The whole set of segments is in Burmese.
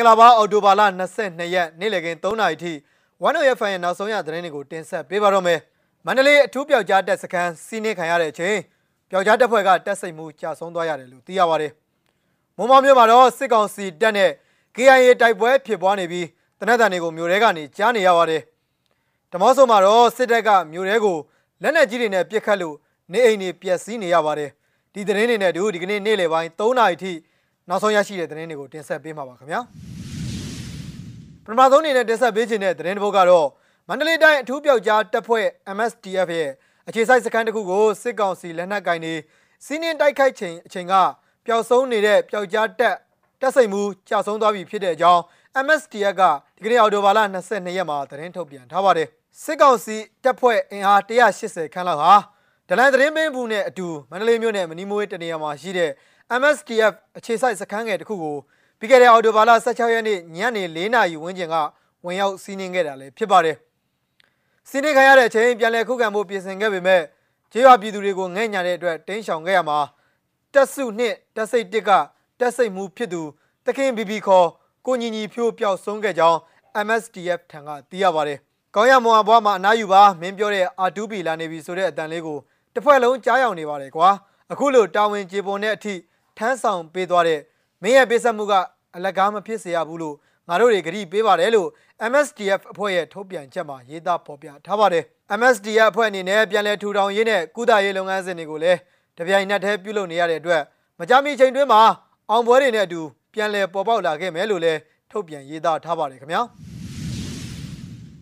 င်္ဂလာပါအော်တိုဘာလ22ရက်နေ့လည်ခင်း3နာရီထိဝန်နိုရဲ့ဖိုင်ရဲ့နောက်ဆုံးရသတင်းတွေကိုတင်ဆက်ပေးပါတော့မယ်မန္တလေးအထူးပျောက်ကြားတက်စခန်းစီးနင်းခံရတဲ့အချိန်ပျောက်ကြားတက်ဖွဲ့ကတက်စိတ်မှုကြာဆုံးသွားရတယ်လို့သိရပါတယ်မုံမောင်မြို့မှာတော့စစ်ကောင်စီတပ်နဲ့ KIA တိုက်ပွဲဖြစ်ပွားနေပြီးတနက်တန်တွေကိုမြို့ထဲကနေကြားနေရပါတယ်ဓမောဆိုမှာတော့စစ်တပ်ကမြို့ထဲကိုလက်နက်ကြီးတွေနဲ့ပစ်ခတ်လို့နေအိမ်တွေပျက်စီးနေရပါတယ်ဒီသတင်းတွေနဲ့တို့ဒီကနေ့နေ့လယ်ပိုင်း3နာရီထိ နောက်ဆုံးရရှိတဲ့သတင်းတွေကိုတင်ဆက်ပေးမှာပါခင်ဗျာပထမဆုံးအနေနဲ့တင်ဆက်ပေးခြင်းတဲ့သတင်းတစ်ပုဒ်ကတော့မန္တလေးတိုင်းအထူးပြောက်ကြားတပ်ဖွဲ့ MSTF ရဲ့အခြေစိုက်စခန်းတစ်ခုကိုစစ်ကောင်စီလက်နက်ကင်တွေစီးနင်းတိုက်ခိုက်ချိန်အချိန်ကပျောက်ဆုံးနေတဲ့ပျောက်ကြားတပ်တပ်စိတ်မှုကြာဆုံးသွားပြီဖြစ်တဲ့အကြောင်း MSTF ကဒီကနေ့အော်တိုဘာလ22ရက်မှာသတင်းထုတ်ပြန်ထားပါတယ်စစ်ကောင်စီတပ်ဖွဲ့အင်အား180ခန်းလောက်ဟာ ဒလန်သတင်းပင်းဘူးနဲ့အတူမန္တလေးမြို့နယ်မနီမွေးတနေရာမှာရှိတဲ့ MSTF အခြေစိုက်စခန်းငယ်တစ်ခုကိုပြီးခဲ့တဲ့အော်တိုဘာလ16ရက်နေ့ညနေ4နာရီဝန်းကျင်ကဝင်ရောက်စီးနင်းခဲ့တာလည်းဖြစ်ပါတယ်။စီးနင်းခံရတဲ့အချိန်ပြန်လည်ခုခံမှုပြင်ဆင်ခဲ့ပေမဲ့ကျေးရွာပြည်သူတွေကိုငဲ့ညာတဲ့အတွက်တင်းရှောင်ခဲ့ရမှာတက်စုနှစ်တက်စိတ်တစ်ကတက်စိတ်မှုဖြစ်သူတခင်ဘီဘီခေါ်ကိုညီညီဖြိုးပျောက်ဆုံးခဲ့ကြောင်း MSTF ထံကသိရပါတယ်။ကောင်းရမွန်ဘွားမှာအနားယူပါမင်းပြောတဲ့ R2B လာနေပြီဆိုတဲ့အတန်လေးကို တစ်ဖွဲ့လုံးကြားရောက်နေပါတယ်ကွာ။အခုလိုတာဝန်ကျေပွန်တဲ့အထိထမ်းဆောင်ပေးသွားတဲ့မင်းရဲ့ပေးဆက်မှုကအလကားမဖြစ်စေရဘူးလို့ငါတို့တွေကြည့်ပေးပါတယ်လို့ MSDF အဖွဲ့ရဲ့ထုတ်ပြန်ချက်မှာရေးသားဖော်ပြထားပါတယ် MSDF အဖွဲ့အနေနဲ့ပြန်လည်ထူထောင်ရေးနဲ့ကုသရေးလုပ်ငန်းစဉ်တွေကိုလည်းတပြိုင်နက်တည်းပြုလုပ်နေရတဲ့အတွက်မကြမီချိန်တွင်းမှာအောင်ပွဲတွေနဲ့အတူပြန်လည်ပေါ်ပေါက်လာခဲ့မယ်လို့လည်းထုတ်ပြန်ရေးသားထားပါတယ်ခင်ဗျာ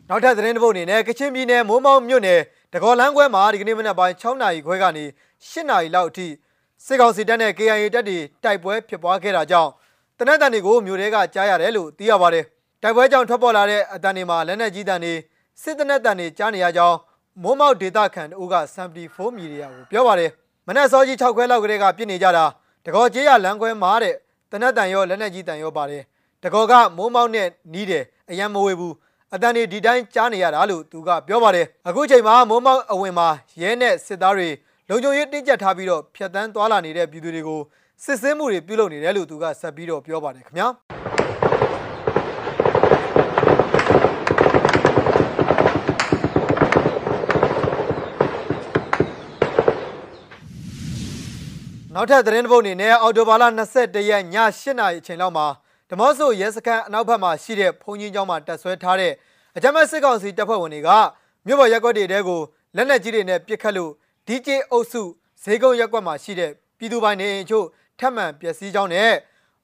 နောက်ထပ်သတင်းတစ်ပုဒ်အနေနဲ့ကချင်ပြည်နယ်မိုးမောက်မြို့နယ် တကောလန်းခွဲမှာဒီကနေ့မနက်ပိုင်း6နာရီခွဲကနေ8နာရီလောက်အထိစစ်ကောင်စီတပ်နဲ့ KIA တပ်တွေတိုက်ပွဲဖြစ်ပွားခဲ့တာကြောင့်တနက်တန်တွေကိုမြို့ထဲကကြားရတယ်လို့သိရပါတယ်။တိုက်ပွဲကြောင့်ထွက်ပေါ်လာတဲ့အတန်တွေမှာလက်နက်ကြီးတန်တွေစစ်တနက်တန်တွေကြားနေရကြောင်းမိုးမောက်ဒေတာခန်တို့ကစမ်ပတီ4မီဒီယာကိုပြောပါတယ်။မနက်စောကြီး6ခွဲလောက်ကလေးကပြစ်နေကြတာတကောကျေးရလမ်းခွဲမှာတဲ့တနက်တန်ရောလက်နက်ကြီးတန်ရောပါတယ်။တကောကမိုးမောက်နဲ့နီးတယ်အရန်မဝေဘူး အတန်တွေဒီတိုင်းကြားနေရတာလို့သူကပြောပါတယ်။အခုချိန်မှာမိုးမောက်အဝင်မှာရဲနဲ့စစ်သားတွေလုံခြုံရေးတင်းကျပ်ထားပြီးတော့ဖြတ်တန်းသွားလာနေတဲ့ပြည်သူတွေကိုစစ်ဆေးမှုတွေပြုလုပ်နေတယ်လို့သူကဆက်ပြီးတော့ပြောပါတယ်ခင်ဗျာနောက်ထပ်သတင်းတစ်ပုဒ်အနေနဲ့အော်တိုဘာလ22ရက်ည8နာရီအချိန်လောက်မှာ ဓမော့ဆိုရဲစခန်းအနောက်ဘက်မှာရှိတဲ့ဖုန်ကြီးကျောင်းမှာတက်ဆွဲထားတဲ့အကြမ်းဖက်စစ်ကောင်စီတပ်ဖွဲ့ဝင်တွေကမြို့ပေါ်ရက်ကွက်တွေတဲကိုလက်နက်ကြီးတွေနဲ့ပစ်ခတ်လို့ DJ အုပ်စုဈေးကုန်းရက်ကွက်မှာရှိတဲ့ပြည်သူပိုင်နေအိမ်ချို့ထပ်မံပျက်စီးကြောင်းနဲ့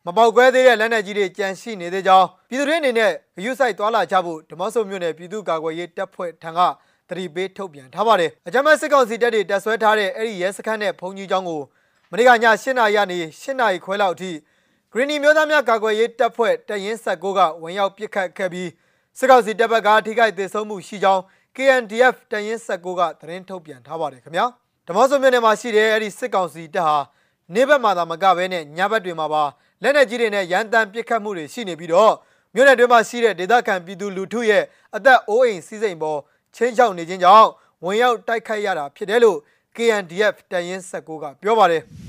မပေါက်ကွဲသေးတဲ့လက်နက်ကြီးတွေကြန့်ရှိနေသေးကြောင်းပြည်သူတွေအနေနဲ့ဂရုစိုက်သွားလာကြဖို့ဓမ္မဆုမြို့နယ်ပြည်သူ့ကာကွယ်ရေးတပ်ဖွဲ့ထံကတတိပေးထုတ်ပြန်ထားပါတယ်။အကြမ်းဖက်စစ်ကောင်စီတပ်တွေတပ်ဆွဲထားတဲ့အဲ့ဒီရဲစခန်းနဲ့ဘုံကြီးကျောင်းကိုမနေ့ကည8နာရီကနေ8နာရီခွဲလောက်အထိ ဂရင်းနီမျိုးသားများကာကွယ်ရေးတပ်ဖွဲ့တရင်ဆက်ကိုကဝင်ရောက်ပစ်ခတ်ခဲ့ပြီးစစ်ကောင်စီတပ်ဘက်ကထိခိုက်ဒေဆုံးမှုရှိကြောင်း KNDF တရင်ဆက်ကိုကသတင်းထုတ်ပြန်ထားပါတယ်ခင်ဗျာဓမ္မဆုမြို့နယ်မှာရှိတဲ့အဲ့ဒီစစ်ကောင်စီတပ်ဟာနေဘက်မှာသာမကဘဲနဲ့ညဘက်တွေမှာပါလက်နက်ကြီးတွေနဲ့ရန်တမ်းပစ်ခတ်မှုတွေရှိနေပြီးတော့မြို့နယ်တွင်းမှာရှိတဲ့ဒေသခံပြည်သူလူထုရဲ့အသက်အိုးအိမ်စီးစိမ်ပေါ်ချင်းချောက်နေခြင်းကြောင့်ဝင်ရောက်တိုက်ခိုက်ရတာဖြစ်တယ်လို့ KNDF တရင်16ကပြောပါတယ်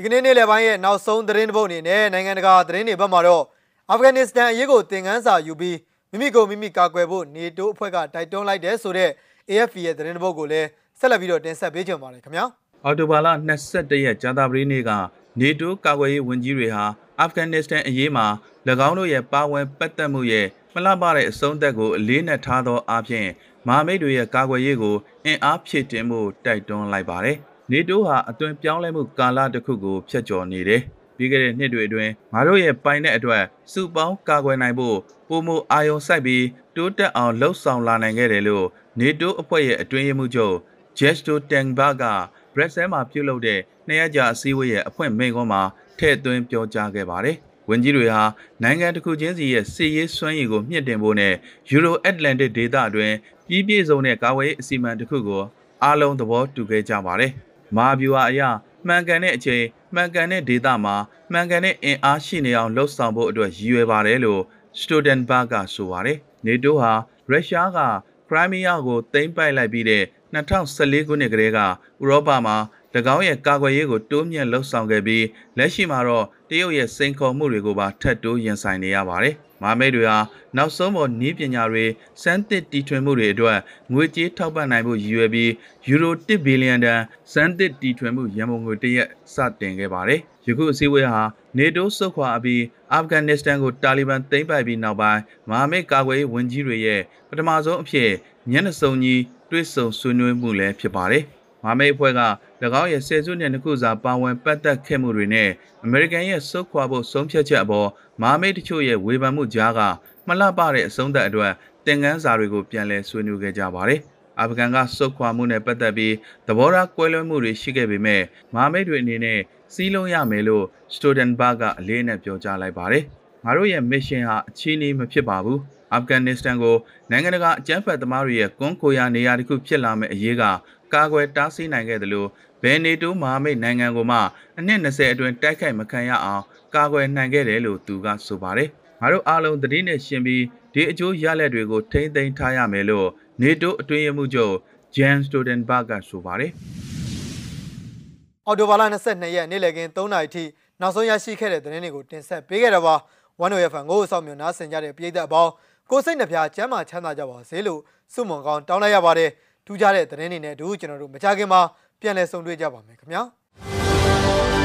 ဒီကနေ့နေ့လယ်ပိုင်းရဲ့နောက်ဆုံးသတင်းတစ်ပုဒ်အနေနဲ့နိုင်ငံတကာသတင်းတွေဘက်မှာတော့အာဖဂန်နစ္စတန်အရေးကိုသင်ခန်းစာယူပြီးမိမိကိုမိမိကာကွယ်ဖို့နေတိုးအဖွဲ့ကတိုက်တွန်းလိုက်တယ်ဆိုတဲ့ AFP ရဲ့သတင်းတစ်ပုဒ်ကိုလည်းဆက်လက်ပြီးတော့တင်ဆက်ပေးကြပါမယ်ခင်ဗျာ။အော်တိုဘာလ22ရက်ကြာသပတေးနေ့ကနေတိုးကာကွယ်ရေးဝန်ကြီးတွေဟာအာဖဂန်နစ္စတန်အရေးမှာ၎င်းတို့ရဲ့ပါဝင်ပတ်သက်မှုရဲ့မလှပတဲ့အဆုံးသက်ကိုအလေးနက်ထားသောအပြင်မဟာမိတ်တွေရဲ့ကာကွယ်ရေးကိုအင်အားဖြည့်တင်မှုတိုက်တွန်းလိုက်ပါတယ်။ နေတိုးဟာအသွင်ပြောင်းလဲမှုကာလတစ်ခုကိုဖျက်ကျော်နေတယ်။ပြီးခဲ့တဲ့နှစ်တွေအတွင်းငါတို့ရဲ့ပိုင်တဲ့အတွက်စုပေါင်းကာကွယ်နိုင်ဖို့ပုံမအာယုံစိုက်ပြီးတိုးတက်အောင်လှုပ်ဆောင်လာနိုင်ခဲ့တယ်လို့နေတိုးအဖွဲ့ရဲ့အတွင်းရေးမှူးချုပ်ဂျက်စတိုတန်ဘာကဘရက်ဆဲမှာပြုလုပ်တဲ့နှစ်ရက်ကြာအစည်းအဝေးရဲ့အဖွင့်မိန့်ခွန်းမှာထည့်သွင်းပြောကြားခဲ့ပါတယ်။ဝန်ကြီးတွေဟာနိုင်ငံတစ်ခုချင်းစီရဲ့စစ်ရေးစွမ်းရည်ကိုမြင့်တင်ဖို့နဲ့ Euro Atlantic ဒေသအတွင်းပြည်ပြည့်စုံတဲ့ကာဝေးအစီအမံတစ်ခုကိုအားလုံးသဘောတူခဲ့ကြပါတယ်။ မာဗျူဟာအရမှန်ကန်တဲ့အချိန်မှန်ကန်တဲ့ဒေသမှာမှန်ကန်တဲ့အင်အားရှိနေအောင်လှုပ်ဆောင်ဖို့အတွက်ရည်ရွယ်ပါတယ်လို့ Stoltenberg ကဆိုပါတယ်။ NATO ဟာရုရှားကခရိုင်းမီးယားကိုသိမ်းပိုက်လိုက်ပြီးတဲ့2014ခုနှစ်ကတည်းကဥရောပမှာ၎င်းရဲ့ကာကွယ်ရေးကိုတိုးမြင့်လှုပ်ဆောင်ခဲ့ပြီးလက်ရှိမှာတော့တရုတ်ရဲ့စိန်ခေါ်မှုတွေကိုပါထပ်တိုးရင်ဆိုင်နေရပါတယ်။ မာမိတ်တွေဟာနောက်ဆုံးပေါ်နီးပညာတွေစမ်းသစ်တီထွင်မှုတွေအတွက်ငွေကြေးထောက်ပံ့နိုင်မှုရည်ရွယ်ပြီးယူရို1ဘီလီယံတန်စမ်းသစ်တီထွင်မှုရန်ပုံငွေတစ်ရက်စတင်ခဲ့ပါတယ်။ယခုအစည်းအဝေးဟာနေတိုးစုခွာအပြီးအာဖဂန်နစ္စတန်ကိုတာလီဘန်သိမ်းပိုက်ပြီးနောက်ပိုင်းမဟာမိတ်ကာကွယ်ရေးဝန်ကြီးတွေရဲ့ပထမဆုံးအဖြစ်ညနေစုံကြီးတွဲဆုံဆွေးနွေးမှုလည်းဖြစ်ပါတယ်။မဟာမိတ်အဖွဲ့က၎ င်းရဲ့ဆယ်စုနှစ်နှစ်ခုစာပါဝင်ပတ်သက်ခဲ့မှုတွေနဲ့အမေရိကန်ရဲ့စုခွာဖို့ဆုံးဖြတ်ချက်အပေါ်မဟာမိတ်တချို့ရဲ့ဝေဖန်မှုကြားကမလှပတဲ့အဆုံးသက်အတွက်သင်ခန်းစာတွေကိုပြန်လည်ဆွေးနွေးခဲ့ကြပါတယ်။အာဖဂန်ကစုခွာမှုနဲ့ပတ်သက်ပြီးသဘောထားကွဲလွဲမှုတွေရှိခဲ့ပေမဲ့မဟာမိတ်တွေအနေနဲ့စီးလုံးရမယ်လို့စတိုဒန်ဘာကအလေးနဲ့ပြောကြားလိုက်ပါတယ်။ငါတို့ရဲ့ mission ဟာအချင်းကြီးမဖြစ်ပါဘူး။အာဖဂန်နစ္စတန်ကိုနိုင်ငံတကာအကြမ်းဖက်သမားတွေရဲ့ကွန်းကိုရာနေရာတစ်ခုဖြစ်လာမယ့်အရေးကကာကွယ်တားဆီးနိုင်ခဲ့တယ်လို့ ဘယ်နေတိုးမဟာမိတ်နိုင်ငံကိုမှအနှစ်20အတွင်းတိုက်ခိုက်မခံရအောင်ကာကွယ်နိုင်ခဲ့တယ်လို့သူကဆိုပါတယ်။ငါတို့အားလုံးသတိနဲ့ရှင်ပြီးဒီအကျိုးရလဒ်တွေကိုထိမ့်သိမ်းထားရမယ်လို့နေတိုးအတွင်းရမှုချုပ်ဂျန်စတိုဒန်ဘာကဆိုပါတယ်။အော်တိုဘာလ22ရက်နေ့လည်ခင်း3နာရီထိနောက်ဆုံးရရှိခဲ့တဲ့သတင်းတွေကိုတင်ဆက်ပေးခဲ့တာပါ။ One Way FM ကိုအဆောင်မျိုးနားဆင်ကြတဲ့ပြည်သက်အပေါင်းကိုစိတ်နှပြကျမ်းမာချမ်းသာကြပါစေလို့ဆုမွန်ကောင်းတောင်းလိုက်ရပါတယ်။ထူးခြားတဲ့သတင်းတွေနဲ့အတူကျွန်တော်တို့မကြခင်မှာ ပြန်လည်ဆုံတွေ့ကြပါမယ်ခင်ဗျာ။